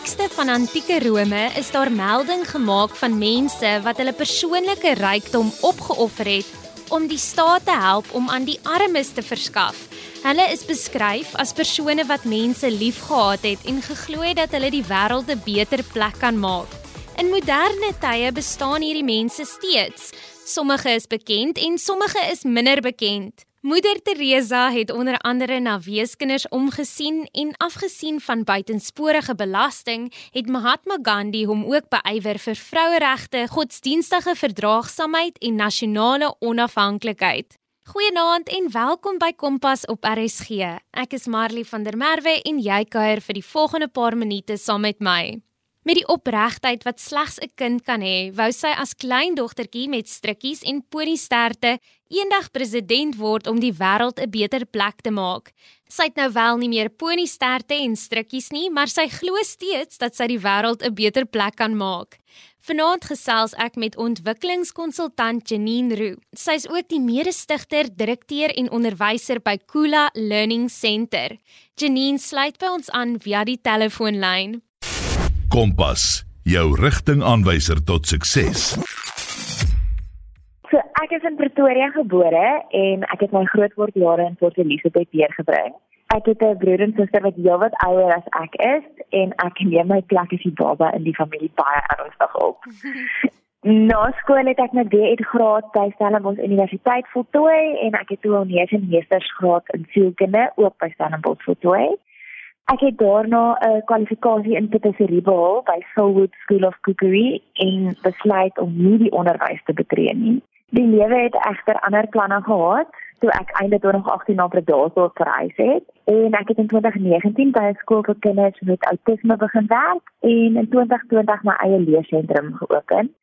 tekste van antieke Rome is daar melding gemaak van mense wat hulle persoonlike rykdom opgeoffer het om die staat te help om aan die armes te verskaf. Hulle is beskryf as persone wat mense liefgehad het en geglo het dat hulle die wêreld 'n beter plek kan maak. In moderne tye bestaan hierdie mense steeds. Sommige is bekend en sommige is minder bekend. Moeder Teresa het onder andere na weeskinders omgesien en afgesien van buitensporige belasting, het Mahatma Gandhi hom ook beywer vir vroueregte, godsdienstige verdraagsaamheid en nasionale onafhanklikheid. Goeienaand en welkom by Kompas op RSG. Ek is Marley van der Merwe en jy kuier vir die volgende paar minute saam met my. Met die opregtheid wat slegs 'n kind kan hê, wou sy as kleindogtertjie met strikkies en poniesterte eendag president word om die wêreld 'n beter plek te maak. Sy het nou wel nie meer poniesterte en strikkies nie, maar sy glo steeds dat sy die wêreld 'n beter plek kan maak. Vanaand gesels ek met ontwikkelingskonsultant Janine Roo. Sy is ook die mede-stigter, direkteur en onderwyser by Kula Learning Center. Janine sluit by ons aan via die telefoonlyn. Kompas, jou rigtingaanwyser tot sukses. So ek is in Pretoria gebore en ek het my grootwordjare in Port Elizabeth deurgebring. Ek het 'n broer en suster wat heelwat ouer as ek is en ek neem my plek as die baba in die familie baie ernstig op. Na skool het ek my D.Ed graad by Stellenbosch Universiteit voltooi en ek het toe 'n meestersgraad in sielkunde ook by Stellenbosch voltooi. Ek het daarna 'n kwalifikasie in patisserie behaal by Silwood School of Cookery en besluit om nie die onderwys te betree nie. Die lewe het egter ander planne gehad toe ek einde 2018 na Bredasdorp gereis het en ek het in 2019 by 'n skool vir kinders met outisme begin werk en in 2020 my eie leersentrum geopen.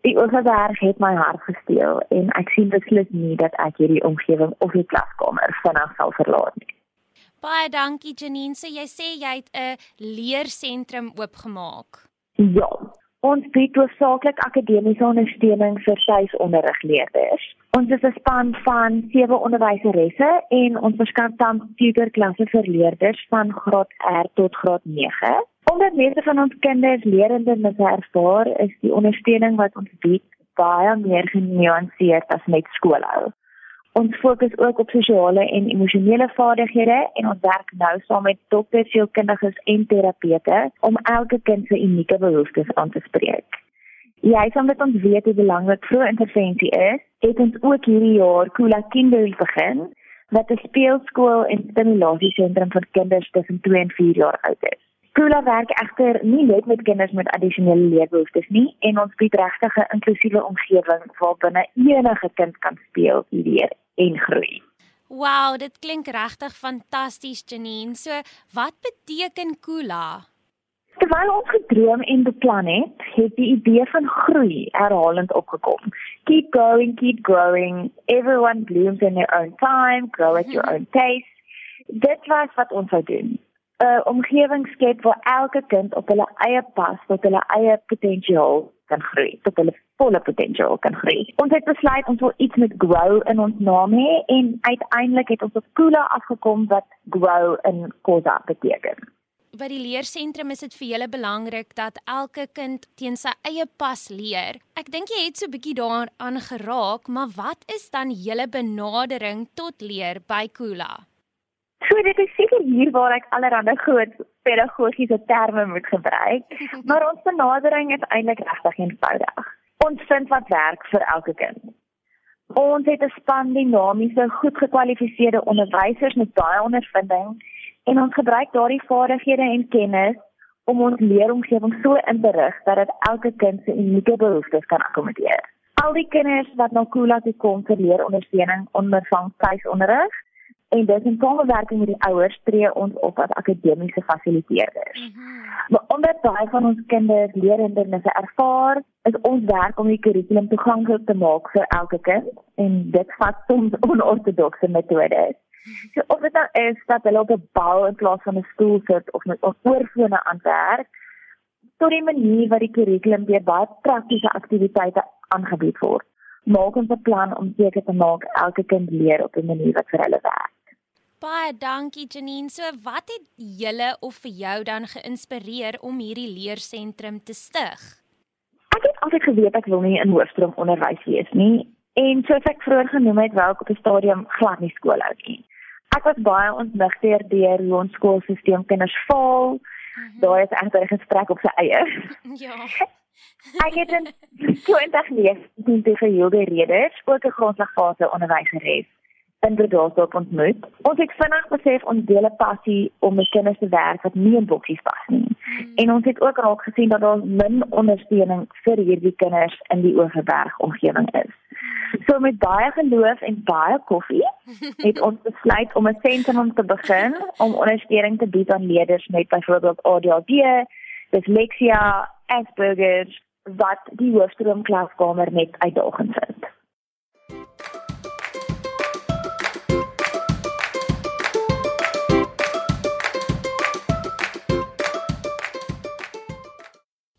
Die Oosberg het my hart gesteel en ek sien beslis nie dat ek hierdie omgewing of die klaskamer vinnig sal verlaat nie. Baie dankie Janine. So jy sê jy het 'n leersentrum oopgemaak. Ja. Ons bied hoofsaaklik akademiese ondersteuning vir tuisonderrigleerders. Ons is 'n span van 7 onderwyseresse en ons verskaf dan tutorklasse vir leerders van graad R tot graad 9. Omdat meeste van ons kinders lerende miservaar, is die ondersteuning wat ons bied baie meer genuanceerd as net skoolhou. Ons fokus ook op sosiale en emosionele vaardighede en ons werk nou saam met dokters, sielkundiges en terapeute om elke kind se unieke behoeftes aan te spreek. Jy sê omdat ons weet hoe belangrik vroeë intervensie is, het ons ook hierdie jaar Kula Kinders begin wat 'n speelskool en stimulasiesentrum vir kinders tussen 2 en 4 jaar oud is. Kula werk egter nie net met kinders met addisionele leerbehoeftes nie en ons bied regtig 'n inklusiewe omgewing waar binne enige kind kan speel, leer en groei. Wow, dit klink regtig fantasties, Janine. So, wat beteken Kula? Terwyl ons gedroom en beplan het, het die idee van groei herhalend opgekom. Keep going, keep growing. Everyone blooms in their own time, grow at your own pace. Dit was wat ons wou doen. 'n Omgewing skep waar elke kind op hulle eie pas tot hulle eie potensiaal kan groei, tot hulle volle potensiaal kan groei. Ons het besluit ons wil iets met grow in ons naam hê en uiteindelik het ons op Kula afgekom wat grow in Khoza beteken. By die leersentrum is dit vir julle belangrik dat elke kind teen sy eie pas leer. Ek dink jy het so 'n bietjie daaraan geraak, maar wat is dan julle benadering tot leer by Kula? So dit is seker hier waar ek allerlei groot pedagogiese terme moet gebruik, maar ons benadering is eintlik regtig eenvoudig. Ons vind wat werk vir elke kind. Ons het 'n span dinamiese, goed gekwalifiseerde onderwysers met baie ondervinding en ons gebruik daardie vaardighede en kennis om ons leeromgewing so in te rig dat dit elke kind se unieke behoeftes kan akkommodeer. Al die kinders wat na Kula toe kom vir leerondersteuning ondervang tuisonderrig en dis in samewerking met die ouers tree ons op as akademiese fasiliteerders. Mm -hmm. Maar omdat baie van ons kinders leerhindernisse ervaar, is ons werk om die kurrikulum toeganklik te maak vir elke kind en dit vat soms onortodokse metodes. So of dit nou is dat hulle op 'n bal in plaas van 'n stoel sit of met oorfone aan werk, tot die manier wat die kurrikulum deur baie praktiese aktiwiteite aangebied word maak ons 'n plan om seker te maak elke kind leer op 'n manier wat vir hulle werk. Baie dankie Janine. So wat het julle of vir jou dan geïnspireer om hierdie leersentrum te stig? Ek het altyd geweet ek wil nie in hoofstroom onderwys wees nie en soos ek vroeër genoem het, wou ek op 'n stadium glad nie skool hou nie. Ek was baie ontnigter deur hoe ons skoolstelsel kinders faal. Mm -hmm. Daar is egter 'n gesprek op sy eie. Ja. Ek het in 2019 te geheelde redes ook 'n grondslagfase onderwyseres in Bredasdorp ontmoet. Ons het vinnig besef ons deel 'n passie om met kinders te werk wat nie in boksies pas nie. Hmm. En ons het ook raak gesien dat daar min ondersteuning vir hierdie kinders in die Oeverberg omgewing is. Hmm. So met baie geloof en baie koffie het ons besluit om 'n sentrum te begin om ondersteuning te bied aan leerders met byvoorbeeld ADHD, dysleksia, Asperger wat die hoofstroomklaskamer net uitdagend vind.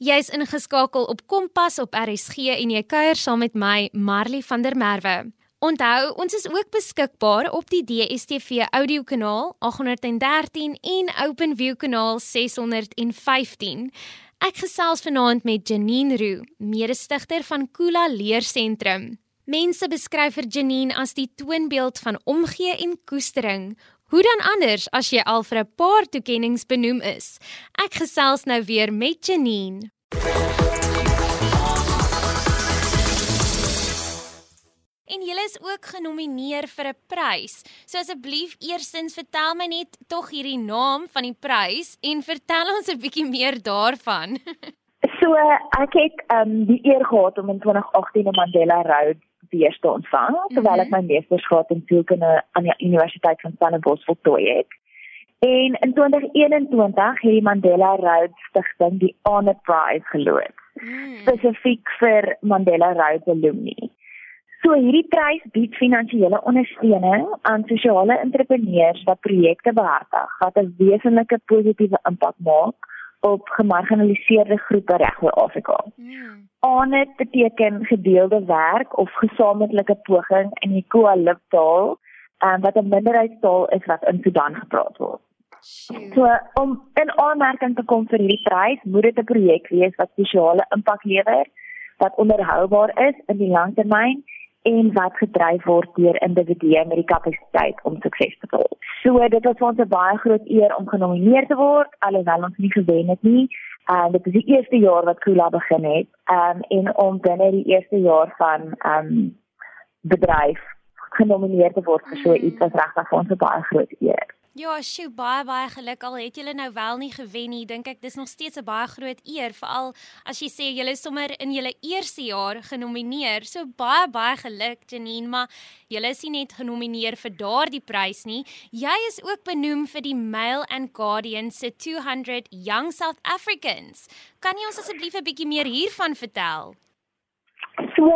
Jy's ingeskakel op Kompas op RSG en jy kuier saam met my Marley van der Merwe. Onthou, ons is ook beskikbaar op die DStv audiokanaal 813 en OpenView kanaal 615. Ek gesels vanaand met Janine Roo, mede-stigter van Kula Leersentrum. Mense beskryf vir Janine as die toonbeeld van omgee en koestering. Hoe dan anders as jy al vir 'n paar toekenninge benoem is? Ek gesels nou weer met Janine. En jy is ook genomineer vir 'n prys. So asseblief eerstens vertel my net tog hierdie naam van die prys en vertel ons 'n bietjie meer daarvan. so ek het um die eer gehad om in 2018 'n Mandela Road weer te ontvang terwyl ek mhm. my meestersgraad in sielkunde aan die Universiteit van Stellenbosch voltooi het. En in 2021 het die Mandela Road Stichting die Honor Prize geloods. Mm. spesifiek vir Mandela Road alumni. So hierdie prys bied finansiële ondersteuning aan sosiale entrepreneurs wat projekte behartig wat 'n wesenlike positiewe impak maak op gemarginaliseerde groepe reg oor Afrika. Hmm. On dit beteken gedeelde werk of gesamentlike poging in die Khoisan-taal, um, wat 'n minderheidstaal is wat in Sudan gepraat word. So om in aanmerking te kom vir hierdie prys, moet dit 'n projek wees wat sosiale impak lewer, wat onderhoubaar is in die langtermyn en wat gedryf word deur individue met die kapasiteit om sukses te behaal. So dit was vir ons 'n baie groot eer om genomineer te word alhoewel ons nie gewen het nie. En dit is die eerste jaar wat Kula begin het. Ehm um, en om binne die eerste jaar van ehm um, bedryf genomineer te word vir so iets was regtig vir ons 'n baie groot eer. Ja, sjoe, baie baie geluk al het julle nou wel nie gewen nie. Dink ek dis nog steeds 'n baie groot eer, veral as jy sê julle is sommer in julle eerste jaar genomineer. So baie baie geluk Janine, maar julle is nie net genomineer vir daardie prys nie. Jy is ook benoem vir die Mail and Guardian se 200 Young South Africans. Kan jy ons asseblief 'n bietjie meer hiervan vertel? So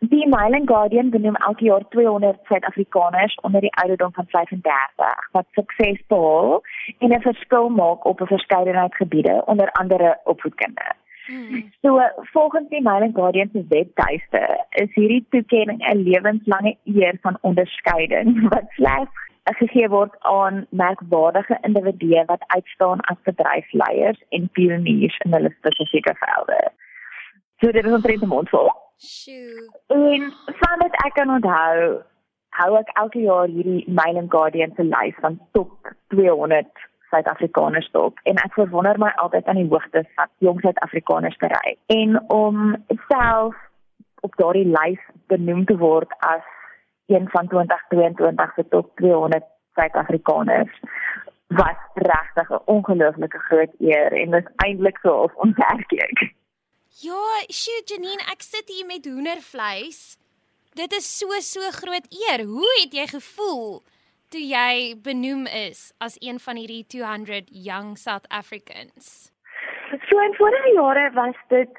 die Mail and Guardian benoem elke jaar 200 Suid-Afrikaners onder die ouderdom van 35 wat sukses behaal en 'n verskil maak op 'n verskeidenheid gebiede, onder andere opvoedkunde. Hmm. So volgens die Mail and Guardian se webtuiste is hierdie toekenning 'n lewenslange eer van onderskeiding wat slegs gegee word aan merkwaardige individue wat uitstaan as bedryfsleiers en pioniers in hulle spesifieke velde. So dit is 'n vreemde mondvol. Sjoe. En vandat ek kan onthou, hou ek elke jaar hierdie Mail and Guardian se lys van top 200 Suid-Afrikaners dop en ek verwonder my altyd aan die hoogtes wat jong Suid-Afrikaners bereik. En om self op daardie lys benoem te word as een van 2022 se top 200 Suid-Afrikaners was regtig 'n ongelooflike groot eer en dit is eintlik so of onterklik. Ja, sjoe Janine, ek sit hier met hoendervleis. Dit is so so groot eer. Hoe het jy gevoel toe jy benoem is as een van hierdie 200 young South Africans? So in vorige jare was dit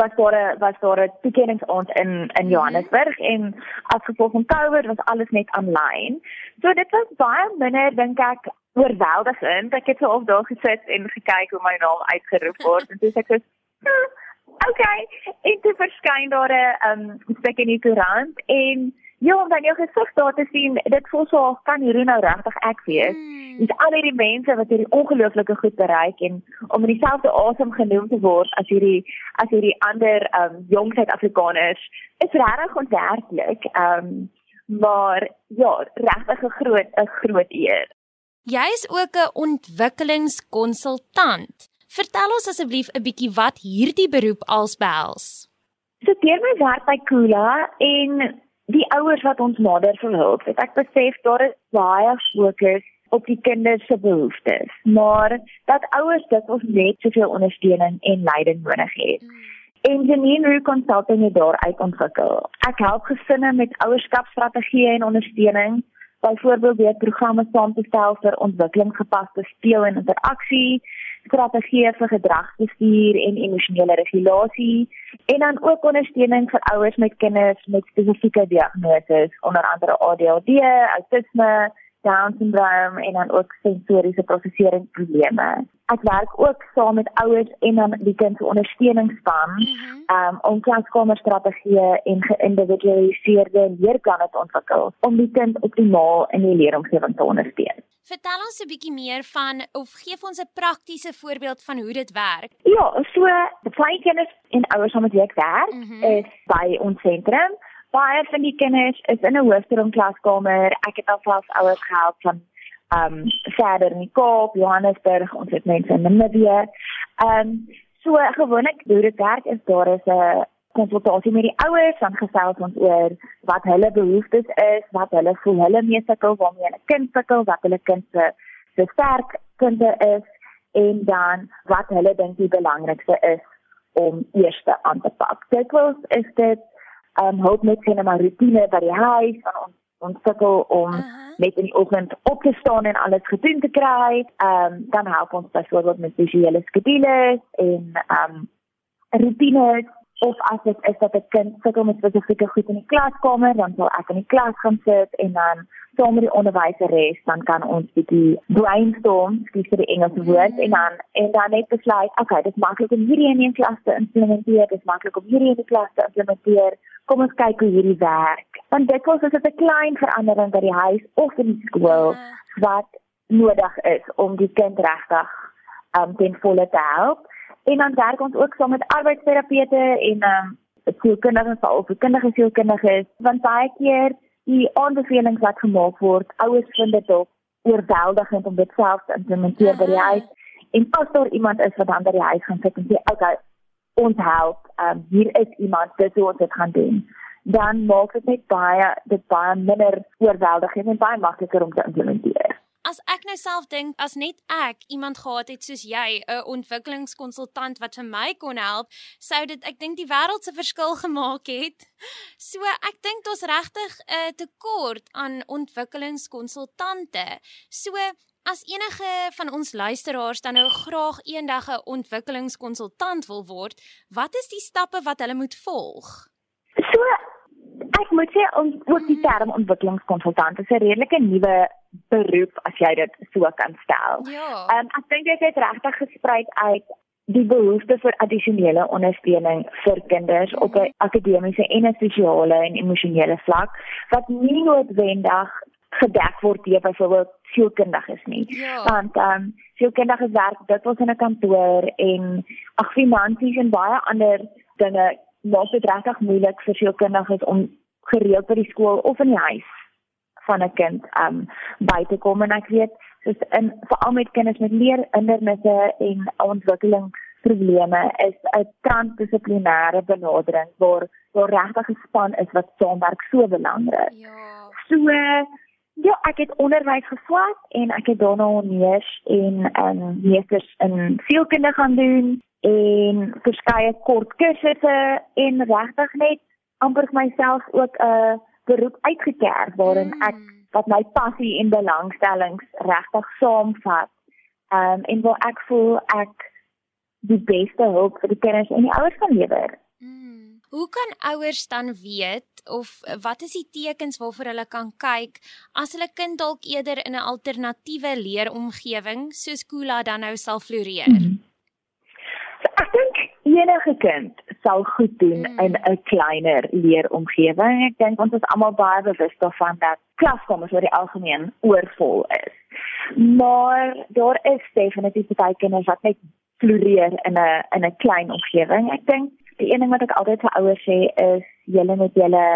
was daar was daar 'n toekenningsaand in in mhm. Johannesburg en as gevolg van COVID was alles net aanlyn. So dit was baie minder dink ek oorweldigend. Ek het so op daar gesit en gekyk hoe my naam uitgeroep word en dis ek so Okay, en toe verskyn daar 'n um, stuk in die koerant en Ja, om dan jou gesig daar te sien, dit voel so of kan hierdie nou regtig ek wees. Hmm. Dis al hierdie mense wat hierdie ongelooflike goed bereik en om in dieselfde asem genoem te word as hierdie as hierdie ander ehm um, jong Suid-Afrikaners is regtig ontwerklik. Ehm um, maar ja, regtig 'n groot 'n groot eer. Jy is ook 'n ontwikkelingskonsultant. Vertel ons asseblief 'n bietjie wat hierdie beroep als behels. So deur my werk by Kula en die ouers wat ons nader verhulp, het ek besef daar is baie fokus op die kinders se behoeftes, maar dat ouers dit ons net soveel ondersteuning en leiding nodig het. En Janine Roo Consulting het daaruit ontwikkel. Ek help gesinne met ouerskapstrategieë en ondersteuning, byvoorbeeld deur programme saam te stel vir ontwikkelingsgepaste speel en interaksie, strategieë vir gedragsbestuur en emosionele regulasie en dan ook ondersteuning vir ouers met kinders met spesifieke diagnoses, onder andere ADHD, autisme, Down syndroom en dan ook sensoriese prosesseringsprobleme. Ek werk ook saam met ouers en dan die kind se ondersteuningsspan Mhm. um, om klaskamerstrategieë en geïndividualiseerde leerplanne te ontwikkel om die kind optimaal in die leeromgewing te ondersteun. Vertel ons 'n bietjie meer van of gee ons 'n praktiese voorbeeld van hoe dit werk. Ja, so die klein kinders en ouers wat met ek werk Mhm. is by ons sentrum. Baie van die kinders is in 'n hoofstroomklaskamer. Ek het alself ouers gehelp van ehm um, verder in die Kaap, Johannesburg, ons het mense in Namibië. Ehm um, so gewoonlik hoe dit werk is daar is 'n konsultasie met die ouers dan gesels ons oor wat hulle behoeftes is, wat hulle voel hulle mee sukkel, waarmee hulle kind sukkel, wat hulle kind se se sterkpunte is en dan wat hulle dink die belangrikste is om eers aan te pak. Dikwels is dit um hulp met sien maar rutine by die huis van ons ons sukkel om Aha. net in die oggend op te staan en alles gedoen te kry. Um dan help ons byvoorbeeld met visuele skedules en um rutines of as dit is dat 'n kind sukkel met spesifieke goed in die klaskamer, dan sal ek in die klas gaan sit en dan saam met die onderwyseres dan kan ons bietjie brainstorm, skiet vir die Engelse woord en dan en dan net besluit, okay, dit is maklik om hierdie in 'n klas te implementeer, dit is maklik om hierdie in die klas te implementeer. Kom ons kyk hoe hierdie werk. Want dikwels is dit 'n klein verandering by die huis of in die skool Ah. wat nodig is om die kind regtig um ten volle te help. En dan werk ons ook saam met arbeidsterapeute en um sielkundiges of kundige sielkundiges want baie keer die aanbevelings wat gemaak word, ouers vind dit dalk oorweldigend om dit self te implementeer by die Aha. huis. En as daar iemand is wat dan by die huis gaan sit en sê, "Okay, ons help, um hier is iemand, dis hoe ons dit gaan doen." Dan maak dit net baie dit baie minder oorweldigend en baie makliker om te implementeer. As ek nou self dink as net ek iemand gehad het soos jy, 'n ontwikkelingskonsultant wat vir my kon help, sou dit ek dink die wêreld se verskil gemaak het. So ek dink ons regtig 'n tekort aan ontwikkelingskonsultante. So as enige van ons luisteraars dan nou graag eendag 'n ontwikkelingskonsultant wil word, wat is die stappe wat hulle moet volg? So ek moet sê ons ook die term ontwikkelingskonsultant is 'n redelike nuwe beroep as jy dit so kan stel. Ja. Ehm um, ek dink dit het regtig gesprei uit die behoefte vir addisionele ondersteuning vir kinders op 'n akademiese en 'n sosiale en emosionele vlak wat nie noodwendig gedek word deur byvoorbeeld sielkundiges nie. Ja. Want ehm um, sielkundiges werk dikwels in 'n kantoor en ag finansies en baie ander dinge maak dit regtig moeilik vir sielkundiges om gereeld by die skool of in die huis van 'n kind um by te kom en ek weet soos in veral met kinders met leerhindernisse en ontwikkelingsprobleme is 'n transdissiplinêre benadering waar waar regtig 'n span is wat saamwerk so belangrik. Ja. So ja, ek het onderwys geswat en ek het daarna honeurs en um meesters in sielkunde gaan doen en verskeie kort kursusse en regtig net amper vir myself ook 'n beroep uitgekerf waarin ek Mm. wat my passie en belangstellings regtig saamvat. Um en waar ek voel ek die beste hulp vir die kinders en die ouers kan lewer. Mm. Hoe kan ouers dan weet of wat is die tekens waarvoor hulle kan kyk as hulle kind dalk eerder in 'n alternatiewe leeromgewing soos Kula dan nou sal floreer? So ek dink enige kind sal goed doen mm. in 'n kleiner leeromgewing. Ek dink ons is almal baie bewus daarvan dat klaskamers oor die algemeen oorvol is. Maar daar is definitief baie kinders wat net floreer in 'n in 'n klein omgewing. Ek dink die een ding wat ek altyd vir ouers sê is julle moet julle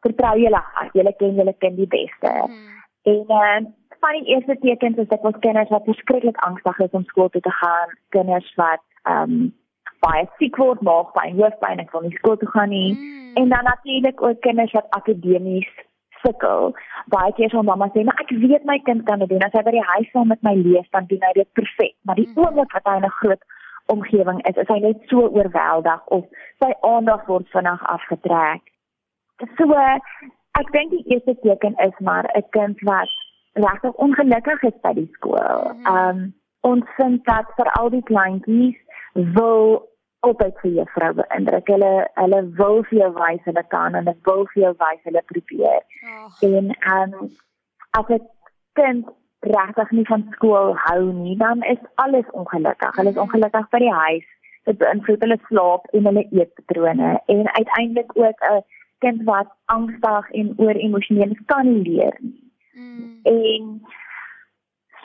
vertrou julle hart. Julle ken julle kind die beste. Mm. En uh, van die eerste tekens is dit ons kinders wat verskriklik angstig is om skool toe te gaan, kinders wat ehm um, baie siek word, maagpyn, hoofpyn, ek wil nie skool toe gaan nie. Mm. En dan natuurlik ook kinders wat akademies sukkel. Baie keer sal mamma sê, "Maar ek weet my kind kan dit doen. As hy by die huis saam met my lees, dan doen hy dit perfek." Maar die mm. oomblik wat hy in 'n groot omgewing is, is hy net so oorweldig of sy aandag word vinnig afgetrek. So ek dink die eerste teken is maar 'n kind wat regtig ongelukkig is by die skool. Mhm. Ehm um, ons vind dat vir al die kleintjies wil altyd vir juffrou beïndruk. Hulle hulle wil vir jou wys hulle kan en hulle wil vir jou wys hulle probeer. Oh. En ehm um, as 'n kind regtig nie van skool hou nie, dan is alles ongelukkig. Hulle is mhm. ongelukkig by die huis. Dit beïnvloed hulle slaap en hulle eetpatrone en uiteindelik ook 'n kind wat angstig en oor emosioneel kan nie leer nie. Mm. En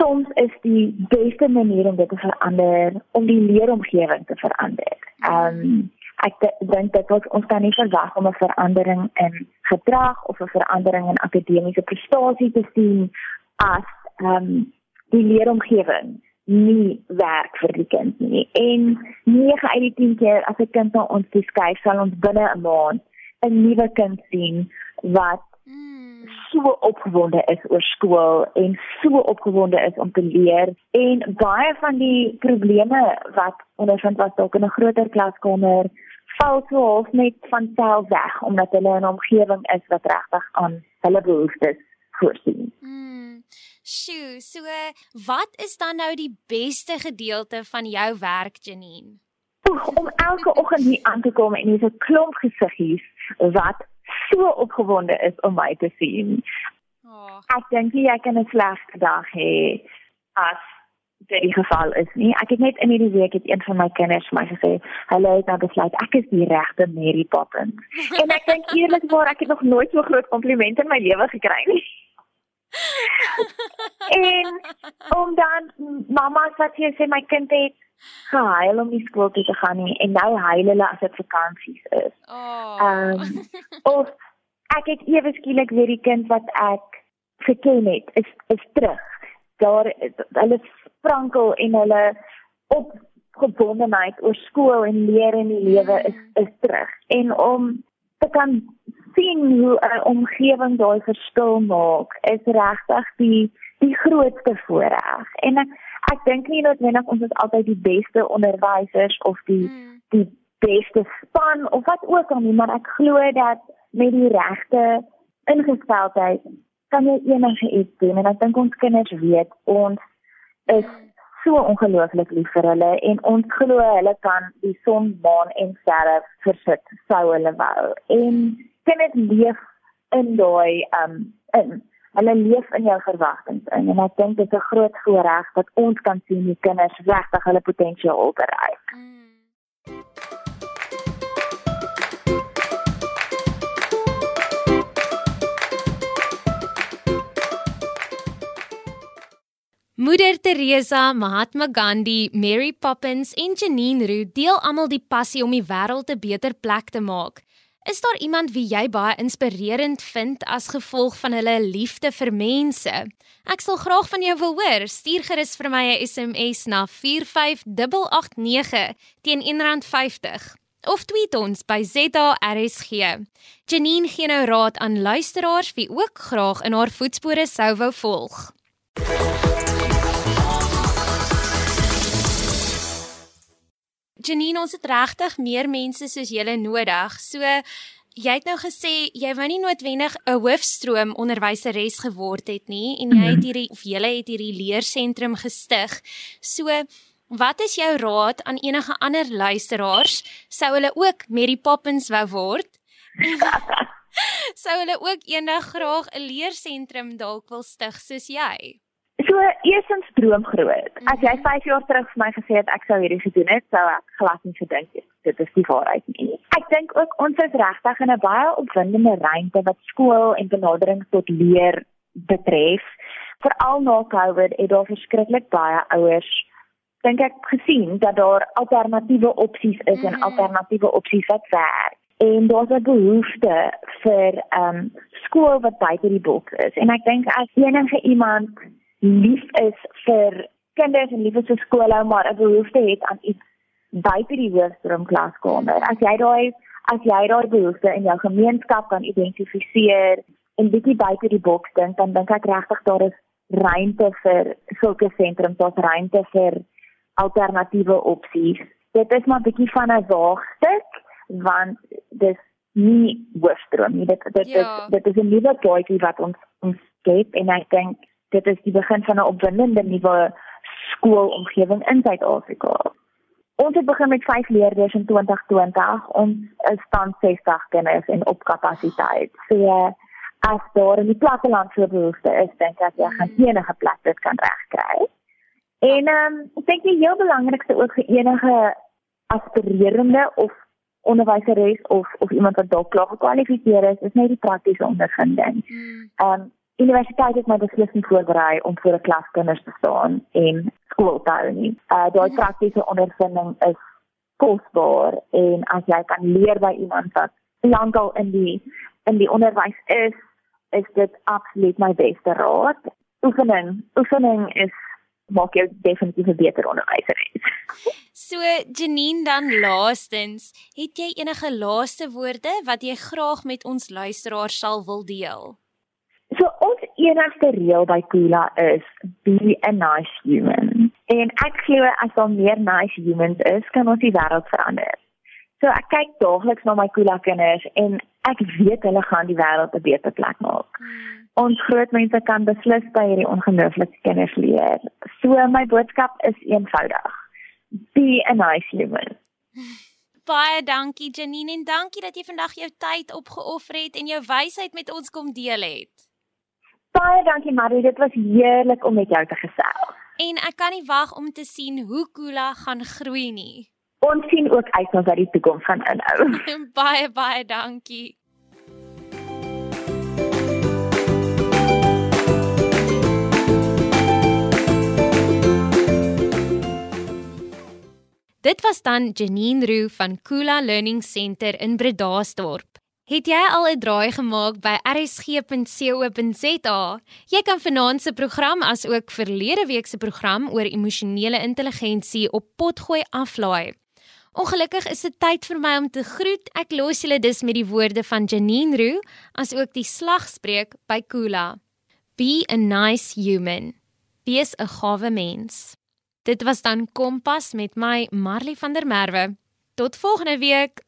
soms is die beste manier om dit te verander om die leeromgewing te verander. Ehm um, ek dink dit wat ons kan nie verwag om 'n verandering in gedrag of 'n verandering in akademiese prestasie te sien as ehm um, die leeromgewing nie werk vir die kind nie. En 9 uit die 10 keer as 'n kind na ons toe skuif, sal ons binne 'n maand 'n nuwe kind sien wat mm. So opgewonde is oor skool en so opgewonde is om te leer en baie van die probleme wat ondervind was dalk in 'n groter klaskamer val so half net van self weg omdat hulle in 'n omgewing is wat regtig aan hulle behoeftes voorsien. Mm. Sjoe, so wat is dan nou die beste gedeelte van jou werk Janine? om elke oggend hier aan te kom en hier's 'n klomp gesiggies wat so opgewonde is om my te sien. Oh. Ek dink jy kan 'n slegte dag hê as dit die geval is nie. Ek het net in hierdie week het een van my kinders vir my gesê, "Hallo, ek het besluit ek is die regte Mary Poppins." en ek dink eerlikwaar ek het nog nooit so groot komplimente in my lewe gekry nie. en om dan mamma sê sy my kind het gehuil om die skool toe te gaan nie en nou huil hulle as dit vakansies is. Oh. Ehm um, of ek het ewe skielik weer die kind wat ek geken het is is terug. Daar hulle sprankel en hulle opgebondenheid oor skool en leer en die lewe is is terug. En om te kan sien hoe 'n omgewing daai verskil maak, is regtig die die grootste voorreg. En ek ek dink nie noodwendig ons is altyd die beste onderwysers of die hmm. die beste span of wat ook al nie, maar ek glo dat met die regte ingesteldheid kan jy enige iets doen en ek dink ons kinders weet ons is so ongelooflik lief vir hulle en ons glo hulle kan die son, maan en sterre versit sou hulle wou. En kinders leef in daai um in hulle leef in jou verwagtinge in en ek dink dit is 'n groot voorreg dat ons kan sien hoe kinders regtig hulle potensiaal bereik. Mm. Moeder Teresa, Mahatma Gandhi, Mary Poppins en Janine Roux deel almal die passie om die wêreld 'n beter plek te maak. Is daar iemand wie jy baie inspirerend vind as gevolg van hulle liefde vir mense? Ek sal graag van jou wil hoor. Stuur gerus vir my 'n SMS na 45889 teen R1.50 of tweet ons by ZARSG. Janine gee nou raad aan luisteraars wie ook graag in haar voetspore sou wou volg. Janine, ons het regtig meer mense soos julle nodig. So jy het nou gesê jy wou nie noodwendig 'n hoofstroom onderwyseres geword het nie en jy het mhm. hierdie of julle het hierdie leersentrum gestig. So wat is jou raad aan enige ander luisteraars sou hulle ook Mary Poppins wou word? sou hulle ook eendag graag 'n leersentrum dalk wil stig soos jy? So eersins droom groot. As jy 5 mhm. jaar terug vir my gesê het ek sou hierdie gedoen het, sou ek glad nie gedink het dit is die waarheid nie. Ek dink ook ons is regtig in 'n baie opwindende ruimte wat skool en benadering tot leer betref. Veral na Covid het daar verskriklik baie ouers dink ek gesien dat daar alternatiewe opsies is en mhm. alternatiewe opsies wat werk en daar's 'n behoefte vir ehm um, skool wat buite die boks is en ek dink as enige iemand lief is vir kinders en lief is vir skole maar 'n behoefte het aan iets buite die hoofstroom klaskamer as jy daai as jy daai behoefte in jou gemeenskap kan identifiseer en bietjie buite die boks dink dan dink ek regtig daar is ruimte vir sulke sentrums daar's ruimte vir alternatiewe opsies dit is maar bietjie van 'n waagstuk want dis nie hoofstroom nie. Dit dit ja. is dit is 'n nuwe paadjie wat ons ons skep en ek dink dit is die begin van 'n opwindende nuwe skoolomgewing in Suid-Afrika. Ons het begin met 5 leerders in 2020. Ons is tans 60 kinders en op kapasiteit. So as daar in die platteland so behoefte is, dink ek jy gaan enige plek dit kan regkry. En ehm um, ek dink die heel belangrikste ook vir enige aspirerende of onderwyseres of of iemand wat dalk klaar gekwalifiseer is, is net die praktiese ondervinding. Hmm. Ehm um, universiteit het my beslis nie voorberei om voor 'n klas kinders te staan en skool te hou nie. Uh daai mm. praktiese ondervinding is kosbaar en as jy kan leer by iemand wat lankal in die in die onderwys is, is dit absoluut my beste raad. Oefening, oefening is maak jou definitief 'n beter onderwyser. So Janine dan laastens, het jy enige laaste woorde wat jy graag met ons luisteraars sal wil deel? Enigste reël by Kula is be a nice human. En ek glo as daar meer nice humans is, kan ons die wêreld verander. So ek kyk daagliks na my Kula kinders en ek weet hulle gaan die wêreld 'n beter plek maak. Hmm ons groot mense kan beslis by hierdie ongelooflike kinders leer. So my boodskap is eenvoudig. Be a nice human. Baie dankie Janine en dankie dat jy vandag jou tyd opgeoffer het en jou wysheid met ons kom deel het. Baie dankie Marie, dit was heerlik om met jou te gesels. En ek kan nie wag om te sien hoe Kula gaan groei nie. Ons sien ook uit na wat die toekoms gaan inhou. baie baie dankie. Dit was dan Janine Roo van Kula Learning Center in Bredasdorp. Het jy al 'n draai gemaak by rsg.co.za? Jy kan vanaand se program as ook verlede week se program oor emosionele intelligensie op potgooi aflaai. Ongelukkig is dit tyd vir my om te groet. Ek los julle dus met die woorde van Janine Roo as ook die slagspreuk by Kula. Be a nice human. Wees 'n gawe mens. Dit was dan Kompas met my Marley van der Merwe. Tot volgende week.